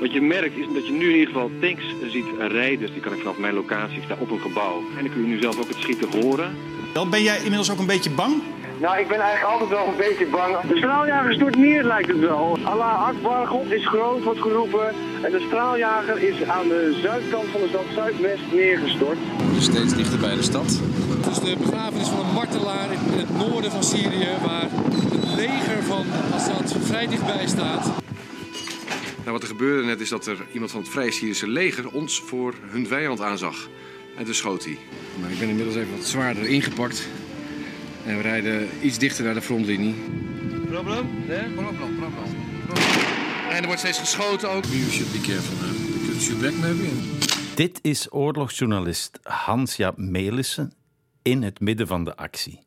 Wat je merkt is dat je nu in ieder geval tanks ziet rijden. Die kan ik vanaf mijn locatie staan op een gebouw. En dan kun je nu zelf ook het schieten horen. Dan ben jij inmiddels ook een beetje bang? Nou, ik ben eigenlijk altijd wel een beetje bang. De straaljager stort neer, lijkt het wel. Allah Akbar, God is groot, wordt geroepen. En de straaljager is aan de zuidkant van de stad Zuidwest neergestort. Steeds dichter bij de stad. Het is de begrafenis van een martelaar in het noorden van Syrië, waar het leger van Assad vrij dichtbij staat. Nou, wat er gebeurde net is dat er iemand van het Vrije Syrische leger ons voor hun vijand aanzag. En toen schoot hij. Maar ik ben inmiddels even wat zwaarder ingepakt. En we rijden iets dichter naar de frontlinie. Probleem? Nee? Problem, problem. En er wordt steeds geschoten ook. You should be careful man. Could shoot back maybe. Dit is oorlogsjournalist Hans-Jaap Melissen in het midden van de actie.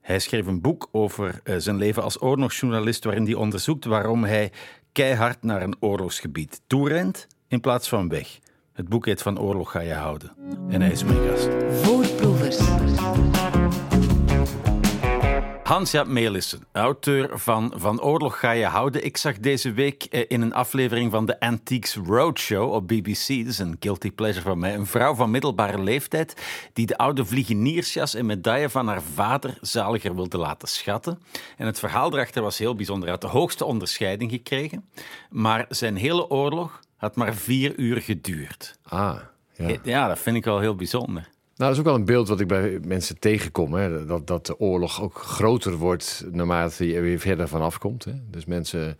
Hij schreef een boek over eh, zijn leven als oorlogsjournalist waarin hij onderzoekt waarom hij keihard naar een oorlogsgebied toerent in plaats van weg. Het boek heet Van oorlog ga je houden. En hij is mijn gast. Voorproevers. Hans-Jaap Melissen, auteur van Van Oorlog ga je houden. Ik zag deze week eh, in een aflevering van de Antiques Roadshow op BBC, dat is een guilty pleasure van mij, een vrouw van middelbare leeftijd die de oude vliegeniersjas en medaille van haar vader zaliger wilde laten schatten. En het verhaal erachter was heel bijzonder. Hij had de hoogste onderscheiding gekregen, maar zijn hele oorlog had maar vier uur geduurd. Ah, ja. Ja, dat vind ik wel heel bijzonder. Nou, dat is ook wel een beeld wat ik bij mensen tegenkom. Hè? Dat, dat de oorlog ook groter wordt naarmate je er weer verder vanaf komt. Hè? Dus mensen,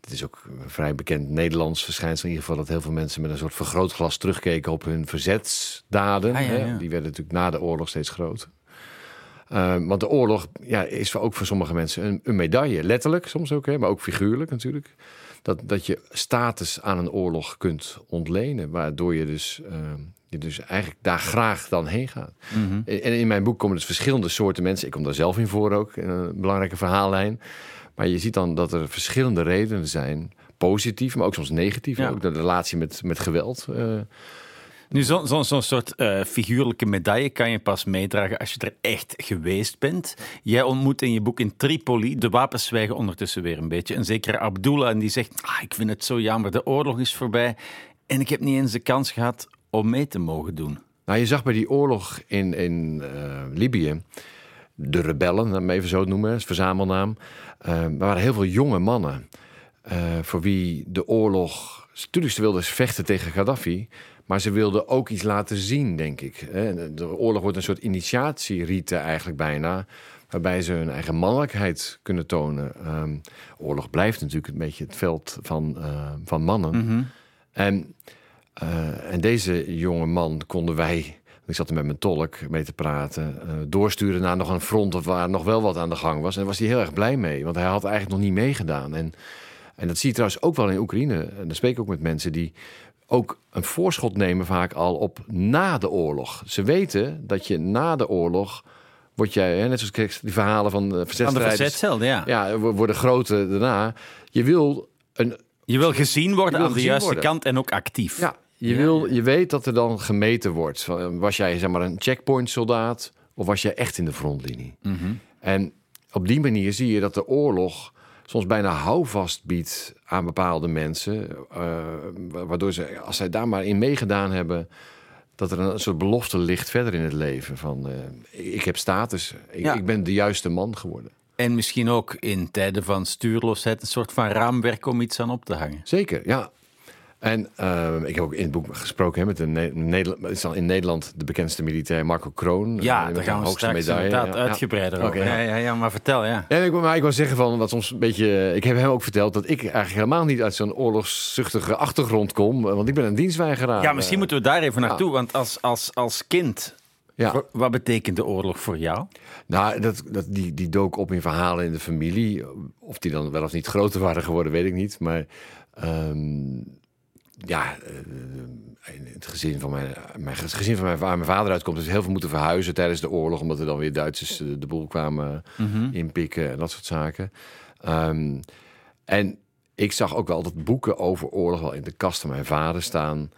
het is ook een vrij bekend Nederlands verschijnsel in ieder geval... dat heel veel mensen met een soort vergrootglas terugkeken op hun verzetsdaden. Ah, ja, ja. Hè? Die werden natuurlijk na de oorlog steeds groter. Uh, want de oorlog ja, is voor, ook voor sommige mensen een, een medaille. Letterlijk soms ook, hè? maar ook figuurlijk natuurlijk. Dat, dat je status aan een oorlog kunt ontlenen. Waardoor je dus, uh, je dus eigenlijk daar graag dan heen gaat. Mhm. En in mijn boek komen dus verschillende soorten mensen. Ik kom daar zelf in voor ook, in een belangrijke verhaallijn. Maar je ziet dan dat er verschillende redenen zijn. Positief, maar ook soms negatief. Ja. Ook de relatie met, met geweld. Uh, Nu, zo'n zo, zo soort uh, figuurlijke medaille kan je pas meedragen als je er echt geweest bent. Jij ontmoet in je boek in Tripoli, de wapens zwijgen ondertussen weer een beetje, een zekere Abdullah en die zegt, ah, ik vind het zo jammer, de oorlog is voorbij en ik heb niet eens de kans gehad om mee te mogen doen. Nou, je zag bij die oorlog in, in uh, Libië, de rebellen, laat me even zo noemen, is verzamelnaam. Uh, er waren heel veel jonge mannen voor wie de oorlog, natuurlijk ze vechten tegen Gaddafi, maar ze wilden ook iets laten zien, denk ik. De oorlog wordt een soort initiatierieten eigenlijk bijna. Waarbij ze hun eigen mannelijkheid kunnen tonen. Um, oorlog blijft natuurlijk een beetje het veld van, uh, van mannen. Mhm. Mm -hmm. En, uh, en deze jonge man konden wij, ik zat er met mijn tolk mee te praten, uh, doorsturen naar nog een front waar nog wel wat aan de gang was. En daar was hij heel erg blij mee, want hij had eigenlijk nog niet meegedaan. En, en dat zie je trouwens ook wel in Oekraïne. En dan spreek ik ook met mensen die ook een voorschot nemen vaak al op na de oorlog. Ze weten dat je na de oorlog word jij, hè, net zoals die verhalen van de verzetstrijders, van de verzetcel, ja. ja, worden groter daarna. Je wil een, je wil gezien worden wil aan de juiste worden. kant en ook actief. Ja, je, ja. Wil, je weet dat er dan gemeten wordt. Was jij zeg maar een checkpoint soldaat of was jij echt in de frontlinie? Mm -hmm. En op die manier zie je dat de oorlog soms bijna houvast biedt aan bepaalde mensen. Uh, waardoor ze, als zij daar maar in meegedaan hebben, dat er een soort belofte ligt verder in het leven. Van uh, ik heb status, ik, Ja. ik ben de juiste man geworden. En misschien ook in tijden van stuurloosheid een soort van raamwerk om iets aan op te hangen. Zeker, ja. En uh, ik heb ook in het boek gesproken hè, met een ne Nederland, is al in Nederland de bekendste militair Marco Kroon. Ja, uh, daar gaan we hoogste straks medaille. inderdaad Ja, ja. uitgebreider Oké, over. ja. Ja, ja, ja, maar vertel, ja. Ja, ik, maar ik wil zeggen van wat soms een beetje. Ik heb hem ook verteld dat ik eigenlijk helemaal niet uit zo'n oorlogszuchtige achtergrond kom, want ik ben een dienstweigeraar. Ja, misschien Eh, moeten we daar even naartoe, want als, als, als kind, Ja. wa- wat betekent de oorlog voor jou? Nou, dat, dat, die, die dook op in verhalen in de familie. Of die dan wel of niet groter waren geworden, weet ik niet. Maar ehm, ja, eh, in het gezin van mijn, mijn het gezin van mijn, waar mijn vader uitkomt, is heel veel moeten verhuizen tijdens de oorlog, omdat er dan weer Duitsers eh, de boel kwamen inpikken en dat soort zaken. Ehm, en ik zag ook wel dat boeken over oorlog wel in de kast van mijn vader staan.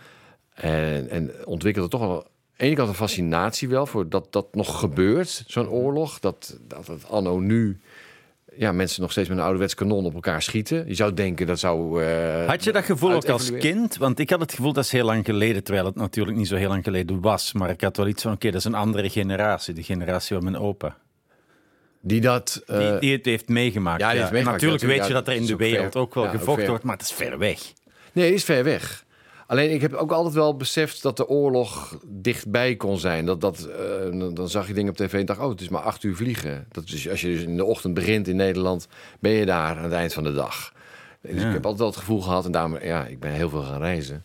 En, en ontwikkelde toch wel aan de ene kant een fascinatie wel voor dat dat nog gebeurt, zo'n oorlog. Dat, dat het anno nu ja, mensen nog steeds met een ouderwets kanon op elkaar schieten. Je zou denken dat zou. eh, Had je dat gevoel ook als kind? Want ik had het gevoel dat is heel lang geleden, terwijl het natuurlijk niet zo heel lang geleden was. Maar ik had wel iets van, oké, dat is een andere generatie. De generatie van mijn opa. Die dat. eh, Die, die het heeft meegemaakt. ja, heeft meegemaakt, Natuurlijk weet je dat er in de wereld ver. ook wel Ja, gevochten wordt, maar het is ver weg. Nee, die is ver weg. Alleen ik heb ook altijd wel beseft dat de oorlog dichtbij kon zijn. Dat, dat, eh, dan- zag je dingen op tv en dacht, oh, het is maar acht uur vliegen. Dat is, als je dus in de ochtend begint in Nederland, ben je daar aan het eind van de dag. Dus Ja. ik heb altijd wel het gevoel gehad, en daarom, ja, ik ben heel veel gaan reizen,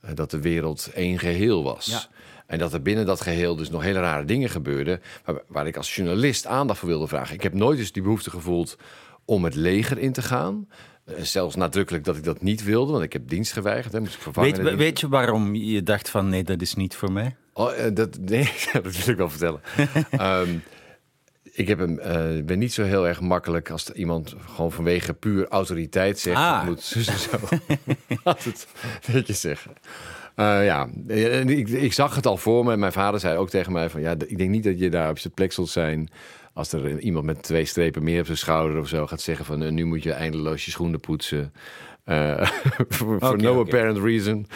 eh, dat de wereld één geheel was. Ja. En dat er binnen dat geheel dus nog hele rare dingen gebeurden, waar, waar ik als journalist aandacht voor wilde vragen. Ik heb nooit eens die behoefte gevoeld om het leger in te gaan. Eh, Zelfs nadrukkelijk dat ik dat niet wilde, want ik heb dienst geweigerd. Hè, moest ik vervangen. Weet, dienst. weet je waarom je dacht van, nee, dat is niet voor mij? Oh, eh, dat, nee, dat wil ik wel vertellen. Ehm, ik heb hem, eh, ben niet zo heel erg makkelijk als iemand gewoon vanwege puur autoriteit zegt. Ah. Moet en zo. Laat het netjes zeggen. Ja, ik, ik zag het al voor me. Mijn vader zei ook tegen mij van... ja, ik denk niet dat je daar op zijn plek zult zijn... als er iemand met twee strepen meer op zijn schouder of zo gaat zeggen van... eh, nu moet je eindeloos je schoenen poetsen. Eh, for no apparent reason.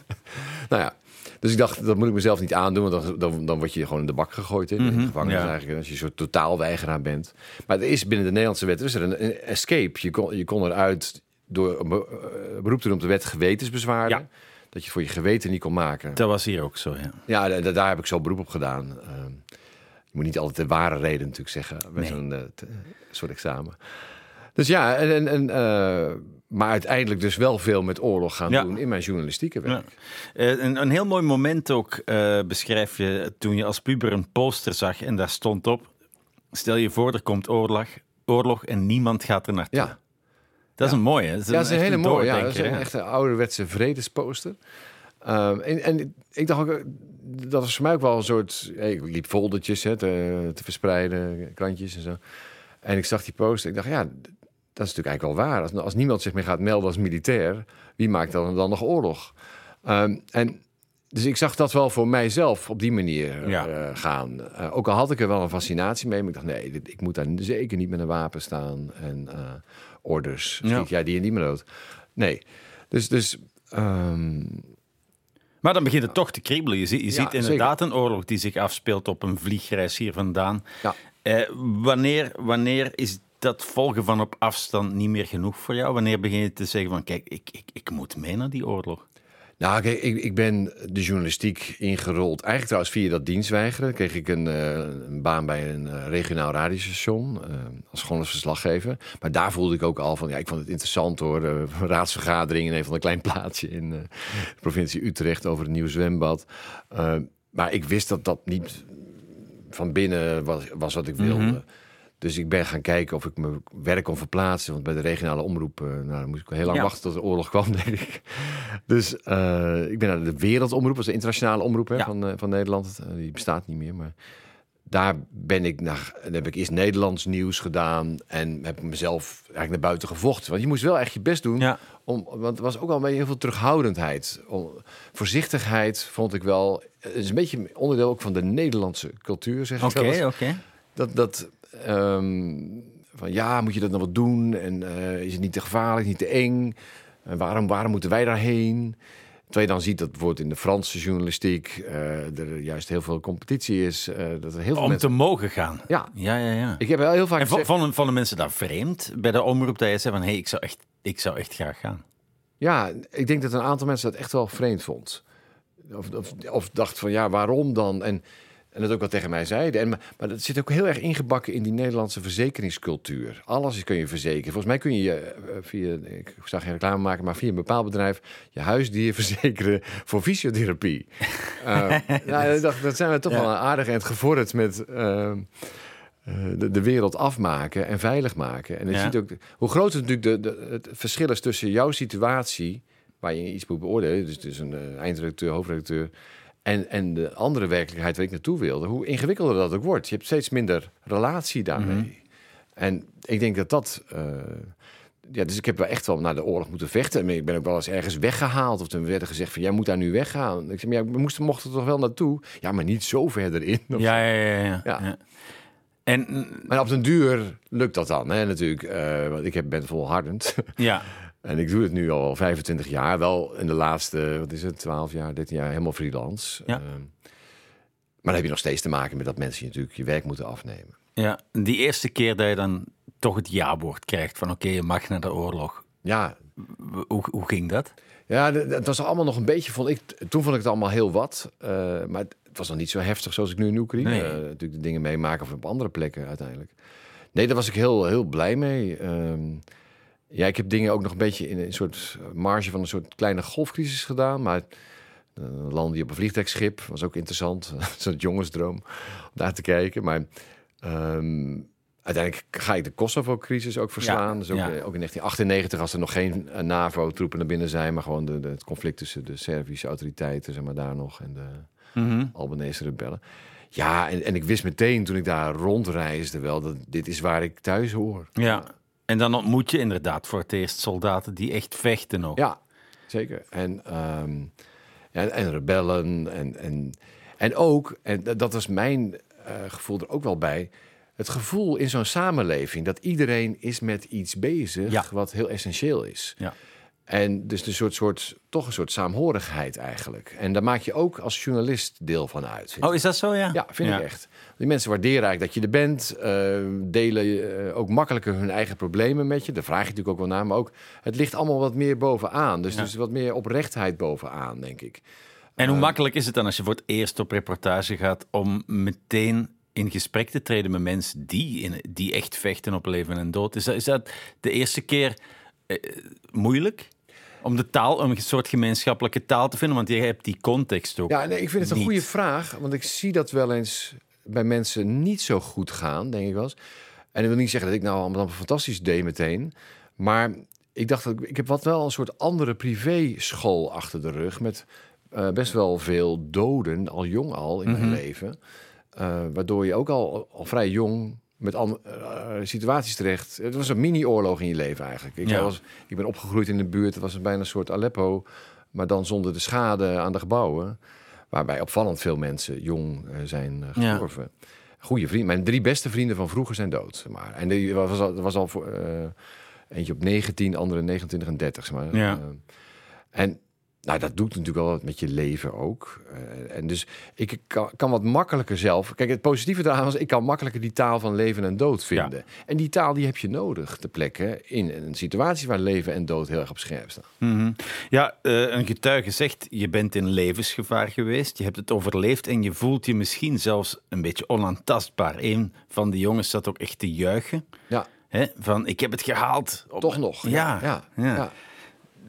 nou ja, dus ik dacht, dat moet ik mezelf niet aandoen... want dan, dan, dan word je gewoon in de bak gegooid hè, in de gevangenis ja. eigenlijk... als je een soort totaalweigeraar bent. Maar er is binnen de Nederlandse wet er is er een, een escape. Je kon, je kon eruit door een eh, beroep te doen op de wet gewetensbezwaarden... Ja. Dat je voor je geweten niet kon maken. Dat was hier ook zo, ja. Ja, da- da- daar heb ik zo beroep op gedaan. Ehm, je moet niet altijd de ware reden natuurlijk zeggen bij Nee. zo'n eh, t- soort examen. Dus ja, en, en, en, eh, maar uiteindelijk dus wel veel met oorlog gaan Ja. doen in mijn journalistieke werk. Ja. Eh, een, een heel mooi moment ook eh, beschrijf je toen je als puber een poster zag en daar stond op: Stel je voor, er komt oorlog, oorlog en niemand gaat er naartoe. Ja, Dat is een mooie. Dat is ja dat is een hele mooie. Ja, dat is een echte ouderwetse vredesposter. Ehm, en, en ik dacht ook, eh, dat was voor mij ook wel een soort... hey, Ik liep foldertjes hè, te, te verspreiden, krantjes en zo. En ik zag die poster. Ik dacht, ja, dat is natuurlijk eigenlijk wel waar. Als, als niemand zich meer gaat melden als militair, wie maakt dan, dan nog oorlog? Ehm, en dus ik zag dat wel voor mijzelf op die manier Ja. eh, gaan. Eh, ook al had ik er wel een fascinatie mee, maar ik dacht, nee, dit- ik moet daar zeker niet met een wapen staan. En eh, orders, Ja. schiet jij die en die maar dood. Nee, dus... dus ehm, Maar dan begint het toch te kriebelen. Je, ziet- je Ja, ziet zeker. inderdaad een oorlog die zich afspeelt op een vliegreis hier vandaan. Ja. Eh, wanneer, wanneer is dat volgen van op afstand niet meer genoeg voor jou? Wanneer begin je te zeggen van kijk, ik, ik, ik moet mee naar die oorlog? Nou, ik, ik ben de journalistiek ingerold. Eigenlijk trouwens via dat dienstweigeren kreeg ik een, eh, een baan bij een eh, regionaal radiostation eh, als gewoon als verslaggever. Maar daar voelde ik ook al van, ja, ik vond het interessant hoor. Een raadsvergadering in een van een klein plaatsje in de provincie Utrecht over het nieuwe zwembad. Maar ik wist dat dat niet van binnen was, was wat ik wilde. Dus ik ben gaan kijken of ik mijn werk kon verplaatsen. Want bij de regionale omroep, eh, nou, dan moest ik heel lang Ja. wachten tot de oorlog kwam, denk ik. Dus eh, ik ben naar de Wereldomroep, dat is de internationale omroep hè, Ja. van, eh, van Nederland. Die bestaat niet meer, maar daar ben ik naar, heb ik eerst Nederlands nieuws gedaan en heb ik mezelf eigenlijk naar buiten gevochten. Want je moest wel echt je best doen, Ja. om, want er was ook al een beetje heel veel terughoudendheid. Om, voorzichtigheid vond ik wel, het is een beetje onderdeel ook van de Nederlandse cultuur, zeg ik Oké, eens. Dat, dat ehm, van ja, moet je dat nou wat doen? En eh, is het niet te gevaarlijk, niet te eng? En waarom, waarom moeten wij daarheen? Terwijl je dan ziet dat bijvoorbeeld in de Franse journalistiek eh, er juist heel veel competitie is. eh, dat er heel veel Om mensen... te mogen gaan. Ja, Ja, ja, ja. ik heb wel heel vaak En gezegd... vonden, vonden mensen dat vreemd bij de omroep dat je zei van hé, hey, ik, zou echt, ik zou echt graag gaan? Ja, ik denk dat een aantal mensen dat echt wel vreemd vond. Of, of, of dacht van ja, waarom dan? En, en dat ook wel tegen mij zeiden. En, maar, dat zit ook heel erg ingebakken in die Nederlandse verzekeringscultuur. Alles kun je verzekeren. Volgens mij kun je eh, via, ik zag geen reclame maken, maar via een bepaald bedrijf je huisdier verzekeren voor fysiotherapie. Eh, nou, ik dacht, dat zijn we toch Ja. wel aardig en gevorderd met. ehm, eh, de, de wereld afmaken en veilig maken. En je Ja. ziet ook hoe groot het natuurlijk de, de, het verschil is tussen jouw situatie, waar je iets moet beoordelen, dus, dus een eindredacteur, hoofdredacteur, en, en de andere werkelijkheid waar ik naartoe wilde, hoe ingewikkelder dat ook wordt. Je hebt steeds minder relatie daarmee. Mhm. En ik denk dat dat. eh, ja, dus ik heb wel echt wel naar de oorlog moeten vechten. Ik ben ook wel eens ergens weggehaald. Of er werd gezegd van, jij moet daar nu weggaan. Ik zei, maar ja, we moesten, mochten er toch wel naartoe? Ja, maar niet zo verder in. Ja, ja. ja, Ja. ja. En Maar op den duur lukt dat dan, hè, natuurlijk. Eh, want ik heb, ben volhardend. ja, en ik doe het nu al 25 jaar. Wel in de laatste, wat is het, 12 jaar, 13 jaar, helemaal freelance. Ja. Eh, maar dan heb je nog steeds te maken met dat mensen je natuurlijk je werk moeten afnemen. ja, die eerste keer dat je dan toch het ja-woord krijgt van oké, je mag naar de oorlog. Ja, Hoe, hoe ging dat? Ja, d- het was allemaal nog een beetje, vond ik, toen vond ik het allemaal heel wat. eh, maar het was nog niet zo heftig zoals ik nu in Oekraïne Nee. eh, natuurlijk de dingen meemaken of op andere plekken uiteindelijk. Nee, daar was ik heel, heel blij mee. Ehm, ja, ik heb dingen ook nog een beetje in een soort marge van een soort kleine golfcrisis gedaan. Maar uh, landde je op een vliegtuigschip, was ook interessant. Zo'n jongensdroom om daar te kijken. Maar ehm, uiteindelijk ga ik de Kosovo-crisis ook verslaan. Ja, dus ook, ja. eh, ook in 1998, als er nog geen eh, NAVO-troepen naar binnen zijn, maar gewoon de, de- het conflict tussen de Servische autoriteiten, zeg maar daar nog, en de Mhm. Albanese rebellen. Ja, en, en ik wist meteen toen ik daar rondreisde wel dat dit is waar ik thuis hoor. Ja. En dan ontmoet je inderdaad voor het eerst soldaten die echt vechten ook. Ja, zeker. En, ehm, ja, en rebellen. En, en, en ook, en dat- was mijn eh, gevoel er ook wel bij. Het gevoel in zo'n samenleving dat iedereen is met iets bezig Ja. wat heel essentieel is. Ja. En dus een soort, soort, toch een soort saamhorigheid eigenlijk. En daar maak je ook als journalist deel van uit. Oh, is dat zo, ja? ja, vind ik echt. Die mensen waarderen eigenlijk dat je er bent. eh, delen eh, ook makkelijker hun eigen problemen met je. Daar vraag je natuurlijk ook wel naar. Maar ook, het ligt allemaal wat meer bovenaan. Dus, Ja. dus wat meer oprechtheid bovenaan, denk ik. En hoe makkelijk is het dan als je voor het eerst op reportage gaat om meteen in gesprek te treden met mensen die, in, die echt vechten op leven en dood? Is dat, is dat de eerste keer eh, moeilijk? Om de taal, om een soort gemeenschappelijke taal te vinden, want je hebt die context ook. Ja, nee, ik vind het een goede vraag. Want ik zie dat wel eens bij mensen niet zo goed gaan, denk ik wel eens. En dat wil niet zeggen dat ik nou allemaal fantastisch deed meteen. Maar ik dacht, dat ik, ik heb wat wel een soort andere privéschool achter de rug. Met eh, best wel veel doden, al jong al in mijn leven. Eh, waardoor je ook al, al vrij jong met an- eh, situaties terecht. Het was een mini-oorlog in je leven eigenlijk. Ik, Ja. was, ik ben opgegroeid in de buurt. Het was bijna een soort Aleppo, maar dan zonder de schade aan de gebouwen. Waarbij opvallend veel mensen jong eh, zijn eh, Ja. gestorven. Goeie vrienden. Mijn drie beste vrienden van vroeger zijn dood. Maar. En die was al, was al voor, eh, eentje op 19, andere 29 en 30. zeg Maar. Ja. Eh, en nou, dat doet natuurlijk wel wat met je leven ook. Eh, en dus ik kan, kan wat makkelijker zelf. Kijk, het positieve daaraan was, ik kan makkelijker die taal van leven en dood vinden. En die taal die heb je nodig te plekken in een situatie waar leven en dood heel erg op scherp staan. Mhm. Ja, eh, een getuige zegt, je bent in levensgevaar geweest, je hebt het overleefd en je voelt je misschien zelfs een beetje onaantastbaar. Een van de jongens zat ook echt te juichen. Ja, Hè? Van, ik heb het gehaald. Op- toch nog. Ja, ja, ja. ja.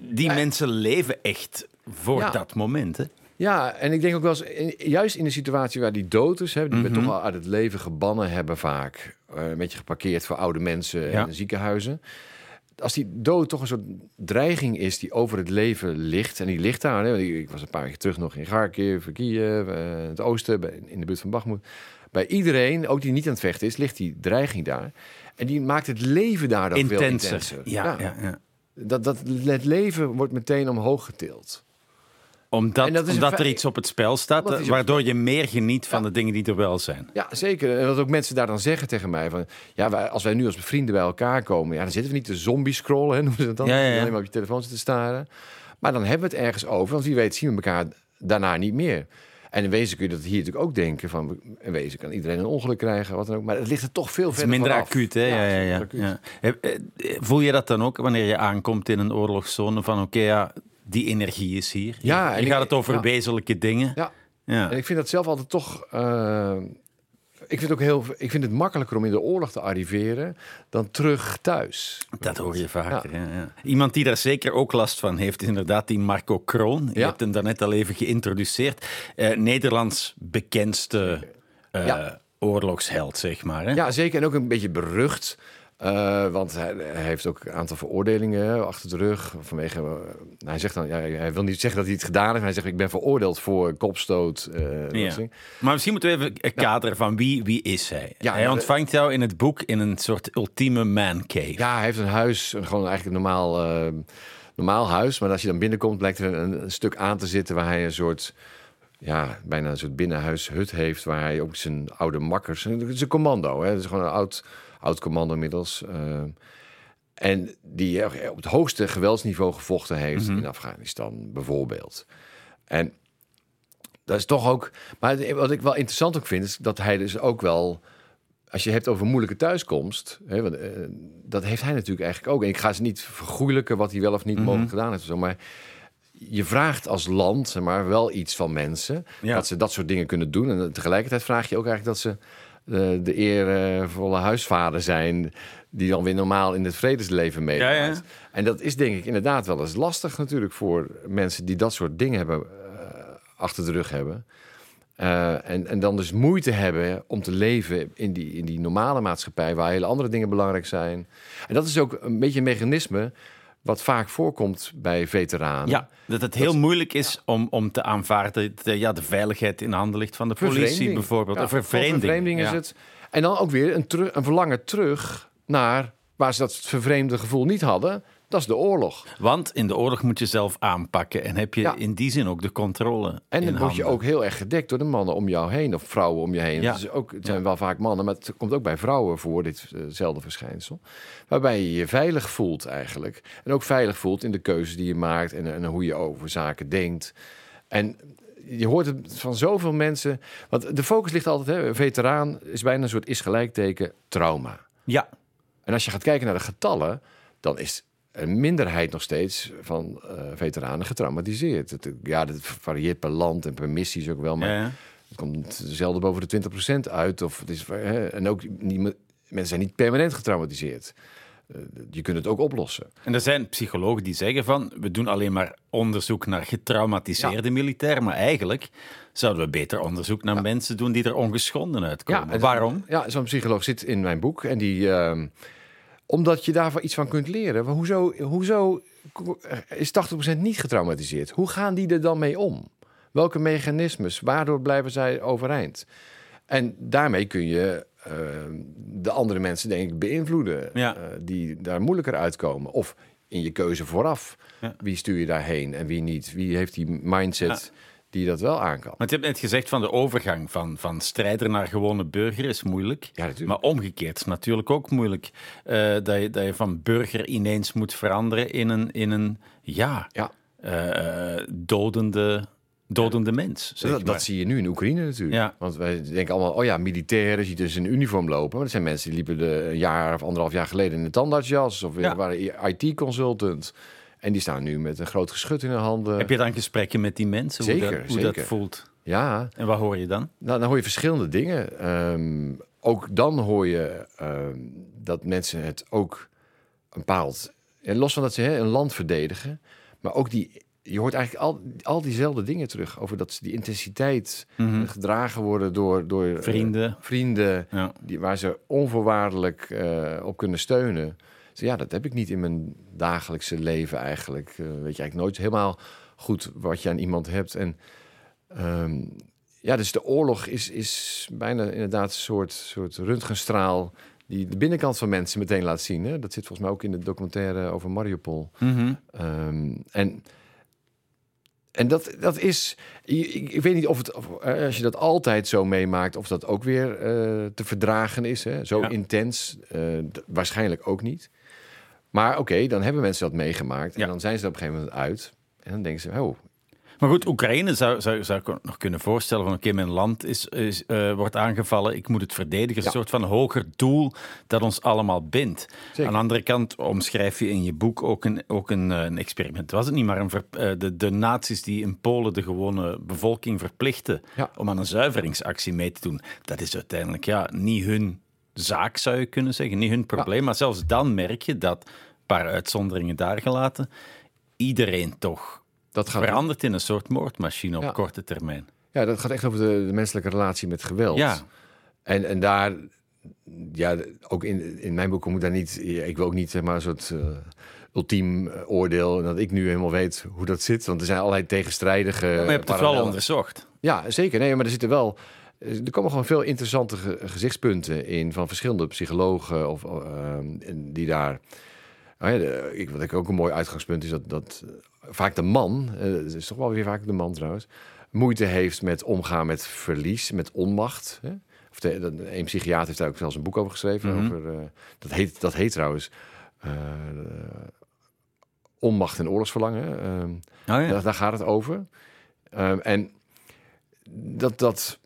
Die mensen leven echt voor Ja. dat moment. Hè? Ja, en ik denk ook wel eens, in- juist in de situatie waar die dood is, hè, die we Mhm. toch al uit het leven gebannen hebben vaak, eh, een beetje geparkeerd voor oude mensen Ja. en ziekenhuizen. Als die dood toch een soort dreiging is die over het leven ligt, en die ligt daar. Hè, ik was een paar keer terug nog in Kharkiv, Kiev, eh, het oosten, bij- in de buurt van Bakhmut. Bij iedereen, ook die niet aan het vechten is, ligt die dreiging daar. En die maakt het leven daar dan veel Intenser. intenser. Ja, ja. Ja, Dat, dat, het leven wordt meteen omhoog getild. Omdat, dat omdat er iets op het spel staat, waardoor je meer geniet van de dingen die er wel zijn. Ja, zeker. En dat ook mensen daar dan zeggen tegen mij van... Ja, wij, als wij nu als vrienden bij elkaar komen... Ja, dan zitten we niet te zombie scrollen, hè, noemen ze dat dan. Ja, ja, ja. Alleen maar op je telefoon zitten staren. Maar dan hebben we het ergens over. Want wie weet zien we elkaar daarna niet meer. En in wezen kun je dat hier natuurlijk ook denken. Van, in wezen kan iedereen een ongeluk krijgen, wat dan ook. Maar het ligt er toch veel verder minder vanaf. acuut, hè? Ja, ja, ja, acuut. ja. Eh, Voel je dat dan ook wanneer je aankomt in een oorlogszone? Van oké, ja, die energie is hier. Ja, en ik- gaat het over wezenlijke dingen. Ja. Ja. En ik vind dat zelf altijd toch... eh, ik vind, het ook heel, ik vind het makkelijker om in de oorlog te arriveren... dan terug thuis. Dat hoor je vaker. Ja. Ja, Iemand die daar zeker ook last van heeft, is inderdaad die Marco Kroon. Je hebt hem daarnet al even geïntroduceerd. Eh, Nederlands bekendste eh, oorlogsheld, zeg maar. Hè? Ja, zeker. En ook een beetje berucht. Eh, want hij, hij heeft ook een aantal veroordelingen achter de rug. Vanwege, eh, hij zegt dan, ja, hij wil niet zeggen dat hij het gedaan heeft. Hij zegt, ik ben veroordeeld voor kopstoot. eh, Ja. Maar misschien moeten we even een kader van wie, wie is hij? Ja, hij ontvangt jou in het boek in een soort ultieme man cave. Ja, hij heeft een huis, een, gewoon eigenlijk een normaal, normaal huis. Maar als je dan binnenkomt, blijkt er een, een stuk aan te zitten waar hij een soort ja, bijna een soort binnenhuishut heeft... waar hij ook zijn oude makkers... Het is een commando, hè? Het is gewoon een oud, oud commando inmiddels... eh, en die op het hoogste geweldsniveau gevochten heeft in Afghanistan, bijvoorbeeld. En dat is toch ook. Maar wat ik wel interessant ook vind, is dat hij dus ook wel. Als je hebt over moeilijke thuiskomst, hè, want, eh, dat heeft hij natuurlijk eigenlijk ook. En ik ga ze niet vergoeilijken wat hij wel of niet mogelijk gedaan heeft. Zo, maar je vraagt als land zeg maar, wel iets van mensen. Ja. Dat ze dat soort dingen kunnen doen. En tegelijkertijd vraag je ook eigenlijk dat ze eh, de eervolle huisvader zijn. Die dan weer normaal in het vredesleven meegaat. Ja, ja. En dat is denk ik inderdaad wel eens lastig natuurlijk voor mensen die dat soort dingen hebben eh, achter de rug hebben. Eh, en, en dan dus moeite hebben om te leven in die, in die normale maatschappij waar hele andere dingen belangrijk zijn. En dat is ook een beetje een mechanisme wat vaak voorkomt bij veteranen. Ja, dat het heel moeilijk is om, om te aanvaarden dat ja, de veiligheid in handen ligt van de politie bijvoorbeeld. Ja, Een vervreemding. vervreemding is Ja. het. En dan ook weer een, een verlangen terug naar waar ze dat vervreemde gevoel niet hadden. Dat is de oorlog. Want in de oorlog moet je zelf aanpakken en heb je Ja. in die zin ook de controle. En dan word je ook heel erg gedekt door de mannen om jou heen of vrouwen om je heen. Ja. Het, is ook, het zijn wel vaak mannen, maar het komt ook bij vrouwen voor, ditzelfde verschijnsel. Waarbij je je veilig voelt eigenlijk. En ook veilig voelt in de keuzes die je maakt en, en hoe je over zaken denkt. En je hoort het van zoveel mensen. Want de focus ligt altijd, hè, veteraan is bijna een soort is gelijkteken trauma. Ja, En als je gaat kijken naar de getallen, dan is een minderheid nog steeds van eh, veteranen getraumatiseerd. Het, ja, dat varieert per land en per missies ook wel, maar ja, ja. het komt zelden boven de 20% uit. Of het is, hè, en ook niet, mensen zijn niet permanent getraumatiseerd. Eh, je kunt het ook oplossen. En er zijn psychologen die zeggen van, we doen alleen maar onderzoek naar getraumatiseerde militairen, maar eigenlijk zouden we beter onderzoek naar mensen doen die er ongeschonden uitkomen. en- Waarom? Ja, zo'n psycholoog zit in mijn boek en die... ehm, omdat je daarvan iets van kunt leren. Maar hoezo, hoezo is 80% niet getraumatiseerd? Hoe gaan die er dan mee om? Welke mechanismes? Waardoor blijven zij overeind? En daarmee kun je ehm, de andere mensen, denk ik, beïnvloeden. Ja. eh, die daar moeilijker uitkomen. Of in je keuze vooraf. Ja. Wie stuur je daarheen en wie niet? Wie heeft die mindset die dat wel aan kan? Want je hebt net gezegd van de overgang van, van strijder naar gewone burger is moeilijk. Ja, natuurlijk. Maar omgekeerd is natuurlijk ook moeilijk. Eh, dat, je, dat je van burger ineens moet veranderen in een, in een ja, Ja. eh, dodende, dodende mens. Zeg Dat, maar. dat zie je nu in Oekraïne natuurlijk. Ja. Want wij denken allemaal, oh ja, militairen, ziet dus in uniform lopen. Maar dat zijn mensen die liepen de, een jaar of anderhalf jaar geleden in een tandartsjas. Of Ja. waren IT-consultant. En die staan nu met een groot geschut in hun handen. Heb je dan gesprekken met die mensen? hoe, Zeker, dat, hoe dat voelt? Ja, En wat hoor je dan? nou, dan hoor je verschillende dingen. Ehm, ook dan hoor je ehm, dat mensen het ook een bepaald... En los van dat ze hè, een land verdedigen, maar ook die... Je hoort eigenlijk al, al diezelfde dingen terug. Over dat ze die intensiteit eh, gedragen worden door, door eh, Vrienden. vrienden Ja. die, waar ze onvoorwaardelijk eh, op kunnen steunen. Ja, dat heb ik niet in mijn dagelijkse leven eigenlijk. Eh, weet je eigenlijk nooit helemaal goed wat je aan iemand hebt. En ehm, ja, dus de oorlog is, is bijna inderdaad een soort, soort röntgenstraal die de binnenkant van mensen meteen laat zien. Hè? Dat zit volgens mij ook in de documentaire over Mariupol. Mhm. Ehm, en en dat, dat is, ik, weet niet of het, of, eh, als je dat altijd zo meemaakt, of dat ook weer eh, te verdragen is. Hè? Zo Ja. intens, waarschijnlijk ook niet. Maar oké, dan hebben mensen dat meegemaakt. Ja. En dan zijn ze er op een gegeven moment uit. En dan denken ze, oh, Maar goed, Oekraïne zou, zou, zou ik nog kunnen voorstellen van oké, mijn land is, is, eh, wordt aangevallen, ik moet het verdedigen. Een soort van hoger doel dat ons allemaal bindt. Zeker. Aan de andere kant omschrijf je in je boek ook een, ook een, eh, een experiment. Was het niet maar een ver- eh, de, de naties die in Polen de gewone bevolking verplichten Ja. om aan een zuiveringsactie mee te doen. Dat is uiteindelijk ja, niet hun zaak, zou je kunnen zeggen, niet hun probleem. Maar zelfs dan merk je dat, een paar uitzonderingen daar gelaten, iedereen toch dat gaat, verandert in een soort moordmachine op Ja. korte termijn. ja, dat gaat echt over de, de menselijke relatie met geweld. Ja, En, en daar, ja, ook in, in mijn boek moet daar niet, ik wil ook niet zeg maar een soort eh, ultiem eh, oordeel en dat ik nu helemaal weet hoe dat zit, want er zijn allerlei tegenstrijdige. maar je hebt het wel onderzocht. Ja, zeker. Nee, maar er zitten wel. Er komen gewoon veel interessante ge- gezichtspunten in van verschillende psychologen of, eh, en die daar. Nou ja, ik, wat ik ook een mooi uitgangspunt is dat, dat eh, vaak de man, eh, het is toch wel weer vaak de man trouwens, moeite heeft met omgaan met verlies, met onmacht. Hè? Of de, de- een psychiater heeft daar ook zelfs een boek over geschreven. Mhm. over, eh, dat, heet, dat heet trouwens eh, Onmacht en oorlogsverlangen. Ehm, Oh ja. daar, daar gaat het over. Ehm, en dat, dat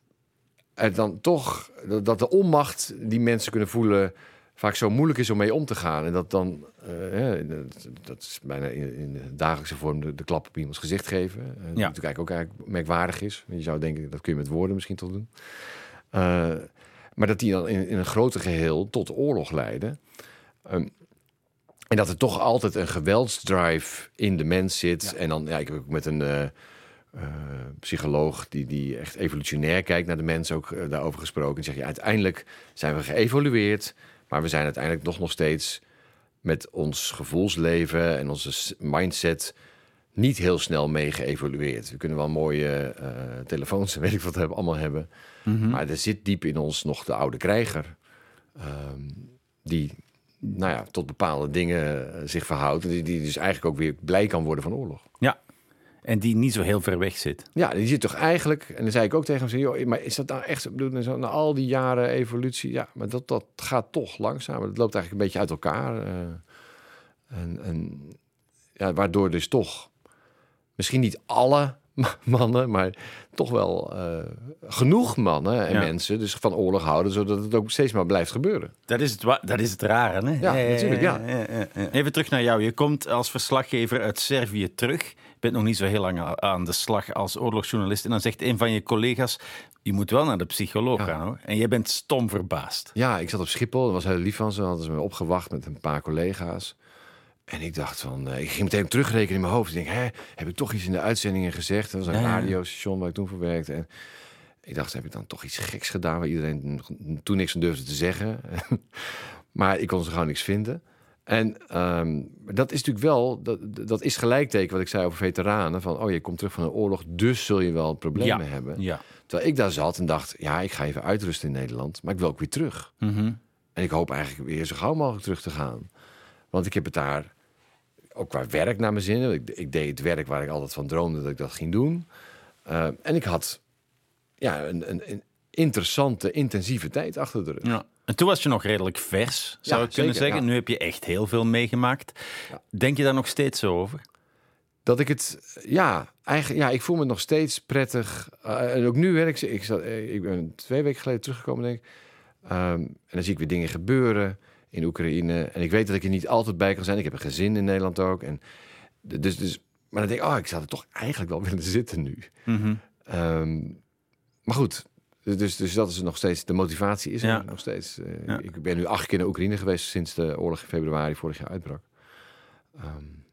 er dan toch, dat, dat de onmacht die mensen kunnen voelen, vaak zo moeilijk is om mee om te gaan. En dat dan, eh, dat, dat is bijna in, in de dagelijkse vorm de, de klap op iemands gezicht geven. Eh, Wat natuurlijk eigenlijk ook eigenlijk merkwaardig is. Je zou denken, dat kun je met woorden misschien toch doen. Eh, maar dat die dan in, in een groter geheel tot oorlog leiden. Ehm, en dat er toch altijd een geweldsdrive in de mens zit. En dan, ja, ik heb ook met een eh, psycholoog die, die echt evolutionair kijkt naar de mens ook eh, daarover gesproken. Die zegt, ja, uiteindelijk zijn we geëvolueerd, maar we zijn uiteindelijk nog nog steeds met ons gevoelsleven en onze mindset niet heel snel mee geëvolueerd. We kunnen wel mooie eh, telefoons en weet ik wat hebben, allemaal hebben. Maar er zit diep in ons nog de oude krijger. ehm, die nou ja, tot bepaalde dingen zich verhoudt. en Die, die dus eigenlijk ook weer blij kan worden van oorlog. ja. En die niet zo heel ver weg zit. Ja, die zit toch eigenlijk... En dan zei ik ook tegen hem, joh, maar is dat nou echt... ik bedoel, zo, na al die jaren evolutie... Ja, maar dat, dat gaat toch langzaam. Het loopt eigenlijk een beetje uit elkaar. eh, en, en ja, waardoor dus toch... Misschien niet alle mannen, maar toch wel eh, genoeg mannen en Ja. mensen... dus van oorlog houden, zodat het ook steeds maar blijft gebeuren. Dat is het, dat is het rare, hè? Ja, natuurlijk, ja. ja. Even terug naar jou. Je komt als verslaggever uit Servië terug. Je bent nog niet zo heel lang aan de slag als oorlogsjournalist. En dan zegt een van je collega's, je moet wel naar de psycholoog Ja. gaan, hoor. En jij bent stom verbaasd. Ja, ik zat op Schiphol. Dat was heel lief van ze. Hadden ze me opgewacht met een paar collega's. En ik dacht van... eh, ik ging meteen terugrekenen in mijn hoofd. Ik denk, hè, heb ik toch iets in de uitzendingen gezegd? Dat was een ja. radiostation waar ik toen voor werkte. En ik dacht, heb ik dan toch iets geks gedaan... waar iedereen toen niks aan durfde te zeggen? maar ik kon ze gewoon niks vinden. En ehm, dat is natuurlijk wel... Dat, dat is gelijkteken wat ik zei over veteranen. Van, oh, je komt terug van een oorlog... dus zul je wel problemen ja. hebben. Ja. Terwijl ik daar zat en dacht, ja, ik ga even uitrusten in Nederland, maar ik wil ook weer terug. Mhm. En ik hoop eigenlijk weer zo gauw mogelijk terug te gaan. Want ik heb het daar ook qua werk naar mijn zin. Ik, ik deed het werk waar ik altijd van droomde dat ik dat ging doen. Uh, en ik had ja, een, een, interessante, intensieve tijd achter de rug. Ja. En toen was je nog redelijk vers, zou Ja, ik kunnen zeker, zeggen. ja. Nu heb je echt heel veel meegemaakt. Denk je daar nog steeds zo over? Dat ik het, ja, eigenlijk, ja, ik voel me nog steeds prettig. Uh, en ook nu, hè, ik, ik, zat, ik ben twee weken geleden teruggekomen, denk ik. Um, en dan zie ik weer dingen gebeuren in Oekraïne. En ik weet dat ik er niet altijd bij kan zijn. Ik heb een gezin in Nederland ook. En dus, dus, maar dan denk ik, oh, ik zou er toch eigenlijk wel willen zitten nu. Mm -hmm. um, maar goed, dus, dus dat is nog steeds, de motivatie is er Ja. nog steeds. Ja. Ik ben nu acht keer naar Oekraïne geweest sinds de oorlog in februari vorig jaar uitbrak. Um,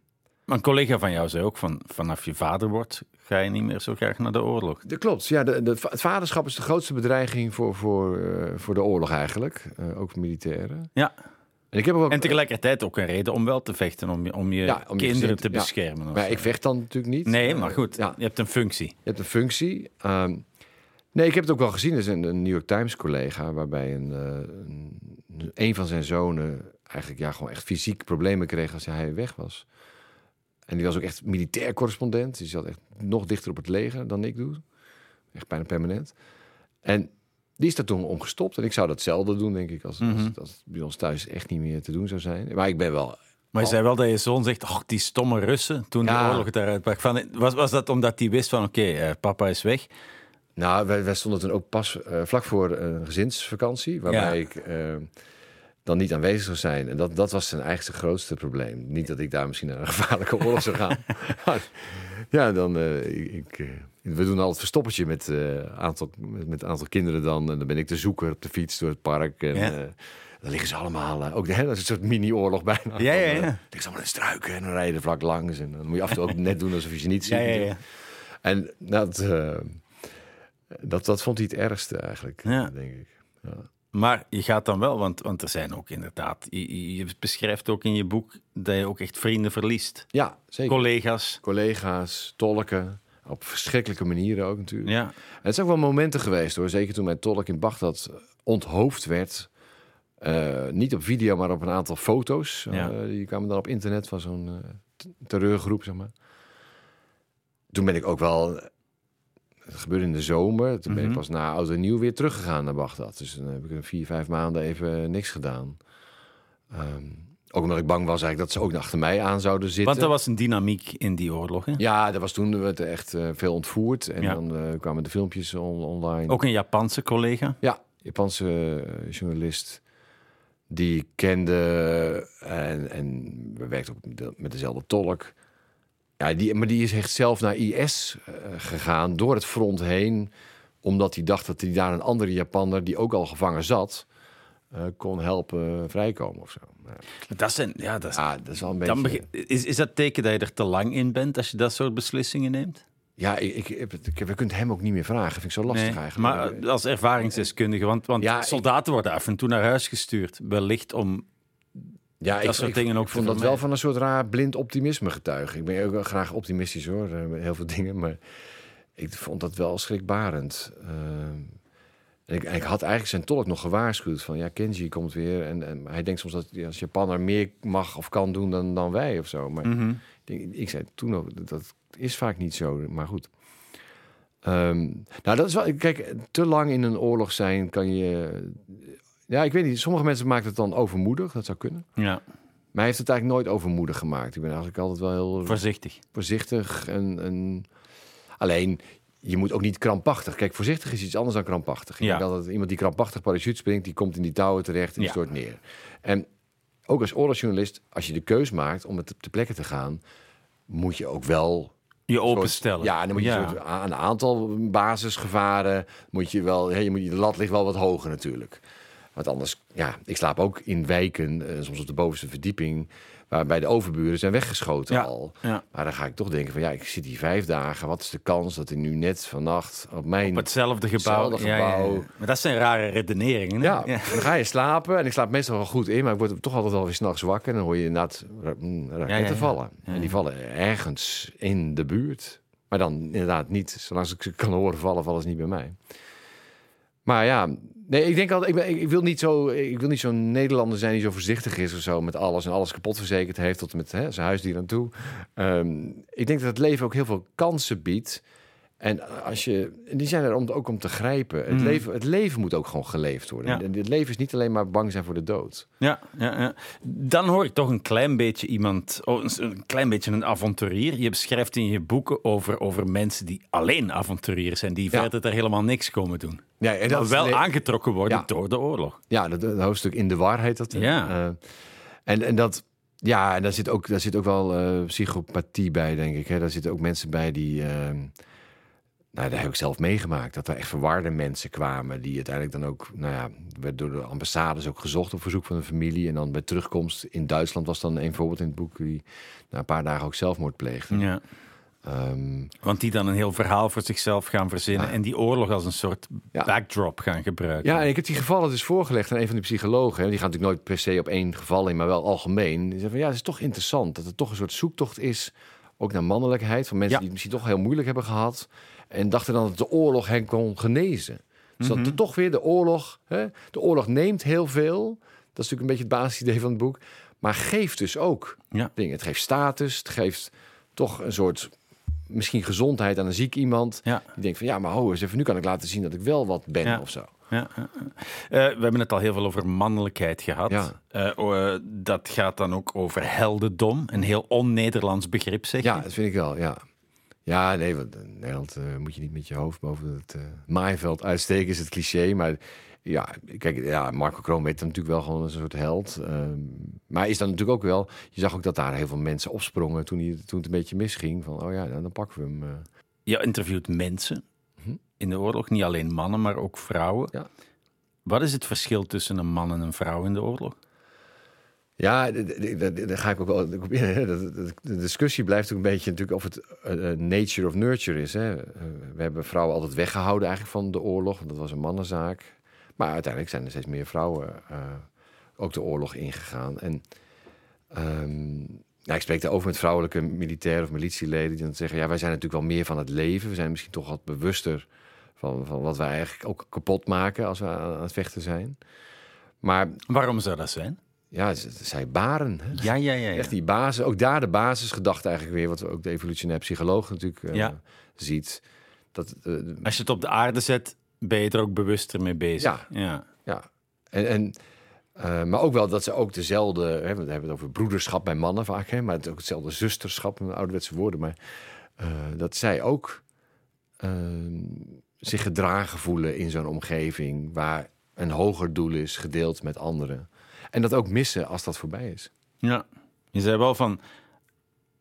maar een collega van jou zei ook van vanaf je vader wordt, ga je niet meer zo graag naar de oorlog. Dat klopt. Ja, de, de, het vaderschap is de grootste bedreiging voor, voor, uh, voor de oorlog eigenlijk. Uh, ook militairen. Ja. En, ik heb ook, en tegelijkertijd ook een reden om wel te vechten, om je, om je, ja, om je kinderen gezin, te beschermen. Ja. Maar ik vecht dan natuurlijk niet. Nee, maar goed, ja. je hebt een functie. Je hebt een functie. Um, nee, ik heb het ook wel gezien. Er is een, een New York Times collega waarbij een, uh, een, een van zijn zonen eigenlijk ja, gewoon echt fysiek problemen kreeg als hij weg was. En die was ook echt militair correspondent. Die zat echt nog dichter op het leger dan ik doe. Echt bijna permanent. En die is daar toen om gestopt. En ik zou datzelfde doen, denk ik, als, mm -hmm. als, als het bij ons thuis echt niet meer te doen zou zijn. Maar ik ben wel... Maar je zei wel dat je zoon zegt, oh, die stomme Russen, toen ja. de oorlog daaruit brak. Van, was, was dat omdat hij wist van, oké, okay, uh, papa is weg? Nou, wij, wij stonden toen ook pas uh, vlak voor een gezinsvakantie, waarbij ja. ik... Uh, dan niet aanwezig zou zijn. En dat, dat was zijn eigenste grootste probleem. Niet dat ik daar misschien naar een gevaarlijke oorlog zou gaan. maar, ja, dan... Uh, ik, we doen al het verstoppertje met een aantal, met, met aantal kinderen dan. En dan ben ik de zoeker op de fiets door het park. En, ja. dan liggen ze allemaal... ook de, dat is een soort mini-oorlog bijna. Ja, ja, ja. Dan, liggen ze allemaal in struiken en dan rijden vlak langs. En dan moet je af en toe ook net doen alsof je ze niet ziet. Ja, ja, ja. En dat, dat, dat vond hij het ergste eigenlijk, ja. denk ik. Ja. Maar je gaat dan wel, want, want er zijn ook inderdaad... Je, je, beschrijft ook in je boek dat je ook echt vrienden verliest. Ja, zeker. Collega's. Collega's, tolken. Op verschrikkelijke manieren ook natuurlijk. Ja. En het zijn ook wel momenten geweest hoor. Zeker toen mijn tolk in Bagdad onthoofd werd. Uh, niet op video, maar op een aantal foto's. Ja. Uh, die kwamen dan op internet van zo'n uh, terreurgroep, zeg maar. Toen ben ik ook wel Het gebeurde in de zomer. Toen ben ik Mhm. pas na oud en nieuw weer teruggegaan naar Bagdad. Dus dan heb ik een vier, vijf maanden even niks gedaan. Ehm, ook omdat ik bang was eigenlijk dat ze ook achter mij aan zouden zitten. Want er was een dynamiek in die oorlog. Hè? Ja, er was toen werd er echt eh, veel ontvoerd. En Ja. dan eh, kwamen de filmpjes on- online. Ook een Japanse collega. Ja, Japanse eh, journalist. Die kende en, en we werkten ook met dezelfde tolk. Ja, die, maar die is echt zelf naar IS eh, gegaan door het front heen. Omdat hij dacht dat hij daar een andere Japanner die ook al gevangen zat, eh, kon helpen vrijkomen of zo. Dat zijn, ja, dat is, ja, dat is wel een beetje. begin- is, is dat teken dat je er te lang in bent als je dat soort beslissingen neemt? Ja, ik, ik, heb het- ik, we kunnen hem ook niet meer vragen. Vind ik zo lastig Nee, eigenlijk. maar als ervaringsdeskundige, want, want Ja, soldaten worden af en toe naar huis gestuurd, wellicht om... Ja, Dat soort dingen ook ik vond dat wel van een soort raar blind optimisme getuigen. Ik ben ook wel graag optimistisch hoor, eh, heel veel dingen, maar ik vond dat wel schrikbarend. Ehm, en ik, ik had eigenlijk zijn tolk nog gewaarschuwd van ja, Kenji komt weer en, en hij denkt soms dat als Japaner meer mag of kan doen dan, dan wij of zo. Maar Mhm. ik, ik zei toen ook, dat- dat is vaak niet zo, maar goed. Ehm, nou, dat is wel. Kijk, te lang in een oorlog zijn kan je. Ja, ik weet niet. Sommige mensen maken het dan overmoedig. Dat zou kunnen. Ja, Maar hij heeft het eigenlijk nooit overmoedig gemaakt. Ik ben eigenlijk altijd wel heel voorzichtig. voorzichtig. En, en... Alleen, je moet ook niet krampachtig. Kijk, voorzichtig is iets anders dan krampachtig. Ik Ja. denk altijd, iemand die krampachtig parachute springt... die komt in die touwen terecht en die Ja. stort neer. En ook als oorlogsjournalist, als je de keus maakt om het te plekken te gaan... moet je ook wel Je openstellen. Ja, en dan moet je Ja. een soort a- een aantal basisgevaren moet je wel. hè, je moet, de lat ligt wel wat hoger natuurlijk. Want anders, ja, ik slaap ook in wijken, eh, soms op de bovenste verdieping, waarbij de overburen zijn weggeschoten Ja, al. ja. Maar dan ga ik toch denken van ja, ik zit hier vijf dagen. Wat is de kans dat hij nu net vannacht op mijn Op hetzelfde gebouw. Hetzelfde Ja. Maar dat zijn rare redeneringen. Hè? ja, dan ga je slapen. En ik slaap meestal wel goed in, maar ik word toch altijd wel weer s'nachts wakker. En dan hoor je inderdaad mm, raketten vallen. En die vallen ergens in de buurt. Maar dan inderdaad niet. Zolang ik ze kan horen vallen, vallen ze niet bij mij. Maar ja, nee, ik denk altijd, ik, wil niet zo, ik wil niet zo'n Nederlander zijn die zo voorzichtig is of zo met alles en alles kapot verzekerd heeft tot met hè, zijn huisdier aan toe. Ehm, ik denk dat het leven ook heel veel kansen biedt. En als je, die zijn er om, ook om te grijpen. Het, Mhm. leven, het leven moet ook gewoon geleefd worden. Ja. Het leven is niet alleen maar bang zijn voor de dood. Ja, ja, ja. Dan hoor ik toch een klein beetje iemand, oh, een- klein beetje een avonturier. Je beschrijft in je boeken over, over mensen die alleen avonturiers zijn, die Ja. verder er helemaal niks komen doen. Ja, en Maar is- wel aangetrokken worden Ja. door de oorlog. Ja, dat, dat hoofdstuk in de war heet dat. Ja. Eh, en, en dat, ja, en daar zit ook, daar zit ook wel eh, psychopathie bij, denk ik. Hè? Daar zitten ook mensen bij die. eh, nou, daar heb ik zelf meegemaakt. Dat er echt verwarde mensen kwamen. Die uiteindelijk dan ook, nou ja, werd door de ambassades ook gezocht op verzoek van de familie. En dan bij terugkomst in Duitsland was dan een voorbeeld in het boek. Die na een paar dagen ook zelfmoord pleegde. Ja. Ehm, Want die dan een heel verhaal voor zichzelf gaan verzinnen en die oorlog als een soort Ja. backdrop gaan gebruiken. Ja, en ik heb die gevallen dus voorgelegd aan een van de psychologen. hè. Die gaan natuurlijk nooit per se op één geval in, maar wel algemeen. Die zeggen van ja, het is toch interessant dat het toch een soort zoektocht is, ook naar mannelijkheid, van mensen Ja. die het misschien toch heel moeilijk hebben gehad en dachten dan dat de oorlog hen kon genezen. Dus Mhm. dat er toch weer de oorlog, hè, de oorlog neemt heel veel. Dat is natuurlijk een beetje het basisidee van het boek, maar geeft dus ook Ja. dingen. Het geeft status, het geeft toch een soort misschien gezondheid aan een ziek iemand. Ja. Die denkt van ja, maar ho eens even, nu kan ik laten zien dat ik wel wat ben Ja. of zo. Ja. Eh, we hebben het al heel veel over mannelijkheid gehad. Ja. Eh, oh, eh, dat gaat dan ook over heldendom. Een heel on-Nederlands begrip, zeg Ja, je? dat vind ik wel, ja. Ja, nee, want in Nederland moet je niet met je hoofd boven het maaiveld uitsteken, is het cliché. Maar ja, kijk, ja, Marco Kroon dan natuurlijk wel gewoon een soort held. Ehm, maar is dan natuurlijk ook wel, je zag ook dat daar heel veel mensen opsprongen toen, hij, toen het een beetje misging. Van, oh ja, nou, dan pakken we hem. Je interviewt mensen. In de oorlog. Niet alleen mannen, maar ook vrouwen. Ja. Wat is het verschil tussen een man en een vrouw in de oorlog? Ja, daar ga ik ook wel op in. hè. Dat- dat- De discussie blijft ook een beetje natuurlijk of het eh, eh, nature of nurture is. Hè. Eh, We hebben vrouwen altijd weggehouden eigenlijk van de oorlog, want dat was een mannenzaak. Maar uiteindelijk zijn er steeds meer vrouwen eh, ook de oorlog ingegaan. En ehm, nou, ik spreek daarover met vrouwelijke militairen of militieleden die dan zeggen: ja, wij zijn natuurlijk wel meer van het leven. We zijn misschien toch wat bewuster van, van wat wij eigenlijk ook kapot maken als we aan aan het vechten zijn. Maar Waarom zou dat zijn? ja, zij baren. Hè? Ja, ja, ja. ja. Echt die basis, ook daar de basisgedachte eigenlijk weer, wat ook de evolutionair psycholoog natuurlijk eh, Ja. ziet. Dat, eh, Als je het op de aarde zet, ben je er ook bewuster mee bezig. Ja. ja. Ja, en, en, eh, maar ook wel dat ze ook dezelfde... Hè, we hebben het over broederschap bij mannen vaak, hè, maar het is ook hetzelfde zusterschap, een ouderwetse woorden. Maar dat zij ook eh, zich gedragen voelen in zo'n omgeving... waar een hoger doel is, gedeeld met anderen. En dat ook missen als dat voorbij is. Ja. Je zei wel van,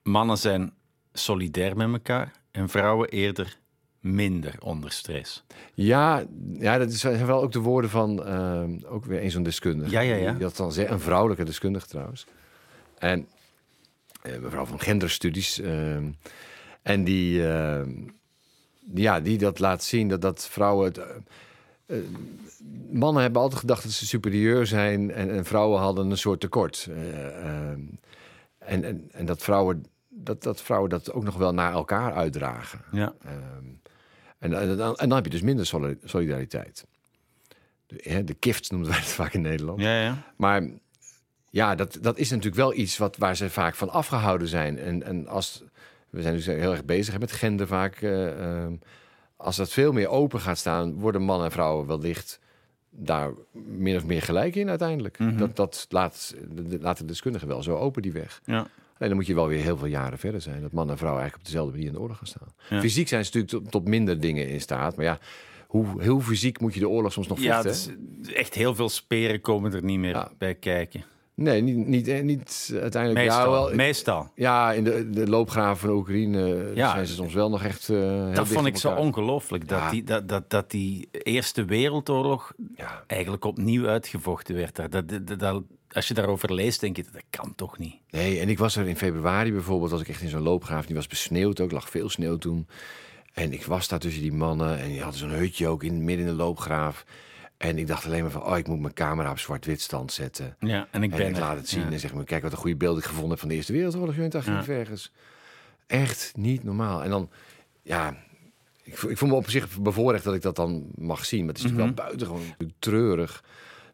mannen zijn solidair met elkaar en vrouwen eerder minder onder stress. Ja, ja dat zijn wel ook de woorden van eh, ook weer een zo'n deskundige. Ja, ja, ja. Die dat dan zegt, een vrouwelijke deskundige trouwens. En eh, mevrouw van genderstudies. eh, en die, eh, die, ja, die dat laat zien dat, dat vrouwen... Het, eh, eh, mannen hebben altijd gedacht dat ze superieur zijn en, en vrouwen hadden een soort tekort. Eh, en, en, en dat, vrouwen, dat, dat vrouwen dat ook nog wel naar elkaar uitdragen. Ja. Ehm, en, en, dan- en dan heb je dus minder soli- solidariteit. De, de kift noemen wij het vaak in Nederland. Ja, ja. Maar ja, dat, dat is natuurlijk wel iets wat, waar ze vaak van afgehouden zijn. En, en als, we zijn dus heel erg bezig met gender vaak. eh, ehm, als dat veel meer open gaat staan, worden mannen en vrouwen wellicht daar min of meer gelijk in uiteindelijk. Mhm. Dat, dat laat, de- laat de deskundigen wel zo open die weg. ja. En dan moet je wel weer heel veel jaren verder zijn. Dat man en vrouw eigenlijk op dezelfde manier in de oorlog gaan staan. Ja. Fysiek zijn ze natuurlijk tot, tot minder dingen in staat. Maar ja, hoe, heel fysiek moet je de oorlog soms nog Ja, vechten? is echt heel veel speren komen er niet meer Ja. bij kijken. Nee, niet, niet, eh, niet uiteindelijk. Meestal. Ja, wel, Meestal. ja, in de, de loopgraven van Oekraïne eh, Ja. zijn ze soms wel nog echt. eh, Dat vond ik zo ongelooflijk. Dat, Ja. die, dat, dat, dat die Eerste Wereldoorlog Ja. eigenlijk opnieuw uitgevochten werd. daar. Dat, dat, dat- als je daarover leest, denk je, dat kan toch niet. Nee, en ik was er in februari bijvoorbeeld, was ik echt in zo'n loopgraaf. Die was besneeuwd ook, lag veel sneeuw toen. En ik was daar tussen die mannen en die hadden zo'n hutje ook in, midden in de loopgraaf. En ik dacht alleen maar van, oh, ik moet mijn camera op zwart-wit stand zetten. Ja, en ik En ben ik laat het zien Ja. en zeg maar, kijk wat een goede beeld ik gevonden heb van de Eerste Wereldoorlog het archief ergens. Echt niet normaal. En dan, ja, ik, voel- ik voel me op zich bevoorrecht dat ik dat dan mag zien. Maar het is Mhm. natuurlijk wel buitengewoon treurig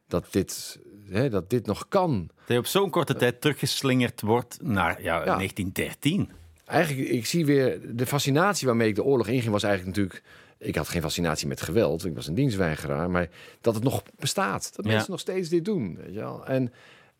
dat dit, hè, dat dit nog kan. Dat je op zo'n korte tijd teruggeslingerd wordt naar ja, 1913. Eigenlijk, ik zie weer de fascinatie waarmee ik de oorlog inging, was eigenlijk natuurlijk. Ik had geen fascinatie met geweld, ik was een dienstweigeraar, maar dat het nog bestaat. Dat Ja. mensen nog steeds dit doen. Weet je wel? En,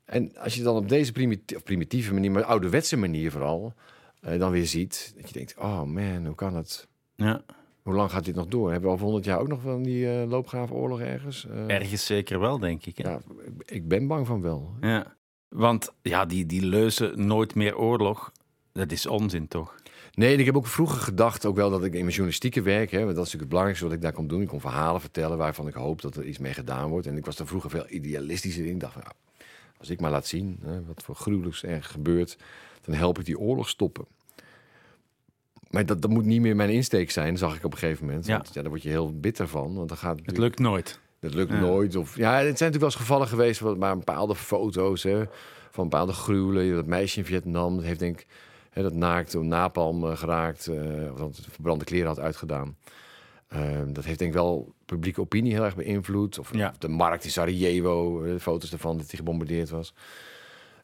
en als je dan op deze primitieve, primitieve manier, maar ouderwetse manier vooral, eh, dan weer ziet, dat je denkt: oh man, hoe kan het? Ja, Hoe lang gaat dit nog door? Hebben we over 100 jaar ook nog van die eh loopgravenoorlog ergens? Eh, ergens zeker wel, denk ik. Hè? ja, ik ben bang van wel. Ja. Want ja, die, die leuze nooit meer oorlog, dat is onzin toch? Nee, ik heb ook vroeger gedacht, ook wel dat ik in mijn journalistieke werk, hè, want dat is natuurlijk het belangrijkste wat ik daar kon doen. Ik kon verhalen vertellen waarvan ik hoop dat er iets mee gedaan wordt. En ik was daar vroeger veel idealistischer in. Ik dacht, van, nou, als ik maar laat zien hè, wat voor gruwelijks er gebeurt, dan help ik die oorlog stoppen. Maar dat, dat moet niet meer mijn insteek zijn, zag ik op een gegeven moment. Ja. Want, ja, daar word je heel bitter van, want dan gaat Het lukt nooit. dat lukt Ja. nooit. Of, ja, het zijn natuurlijk wel eens gevallen geweest, maar bepaalde foto's hè, van bepaalde gruwelen. Dat meisje in Vietnam, dat heeft denk ik hè, dat naakt door napalm eh, geraakt, eh, dat het verbrande kleren had uitgedaan. Ehm, dat heeft denk ik wel publieke opinie heel erg beïnvloed. Of, Ja. of de markt in Sarajevo, eh, foto's ervan dat hij gebombardeerd was.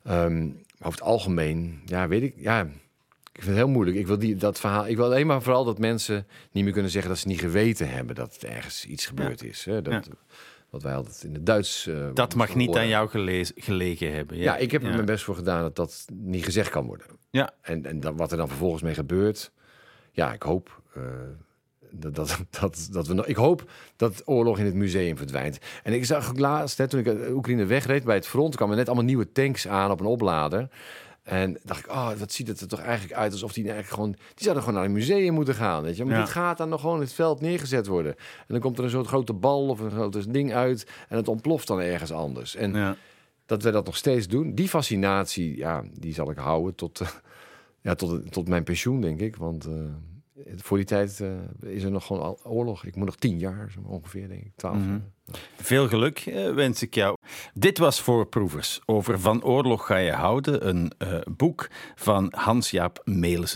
Maar over het algemeen, ja, weet ik, ja, ik vind het heel moeilijk. Ik wil die, dat verhaal, ik wil alleen maar vooral dat mensen niet meer kunnen zeggen dat ze niet geweten hebben dat er ergens iets gebeurd is. Hè? Dat, Wat wij altijd in het Duits. eh, Dat mag niet aan jou gelezen, gelegen hebben. Ja, ik heb er mijn best voor gedaan dat dat niet gezegd kan worden. Ja. En, en dan, wat er dan vervolgens mee gebeurt, ja, ik hoop. eh, dat, dat, dat, dat we nog, ik hoop dat oorlog in het museum verdwijnt. En ik zag ook laatst, hè, toen ik uit Oekraïne wegreed bij het front, kwamen net allemaal nieuwe tanks aan op een oplader. En dacht ik, oh, wat ziet het er toch eigenlijk uit alsof die eigenlijk gewoon, die zouden gewoon naar een museum moeten gaan, weet je? Maar Ja. dit gaat dan nog gewoon in het veld neergezet worden. En dan komt er een soort grote bal of een groot ding uit en het ontploft dan ergens anders. En Ja. dat we dat nog steeds doen. Die fascinatie, ja, die zal ik houden tot, eh, ja, tot, tot mijn pensioen, denk ik. Want eh, voor die tijd eh, is er nog gewoon al oorlog. Ik moet nog tien jaar, zo ongeveer, denk ik. Twaalf Mhm. jaar. Veel geluk eh, wens ik jou. Dit was Voorproevers over Van Oorlog ga je houden, een eh, boek van Hans-Jaap Melissen.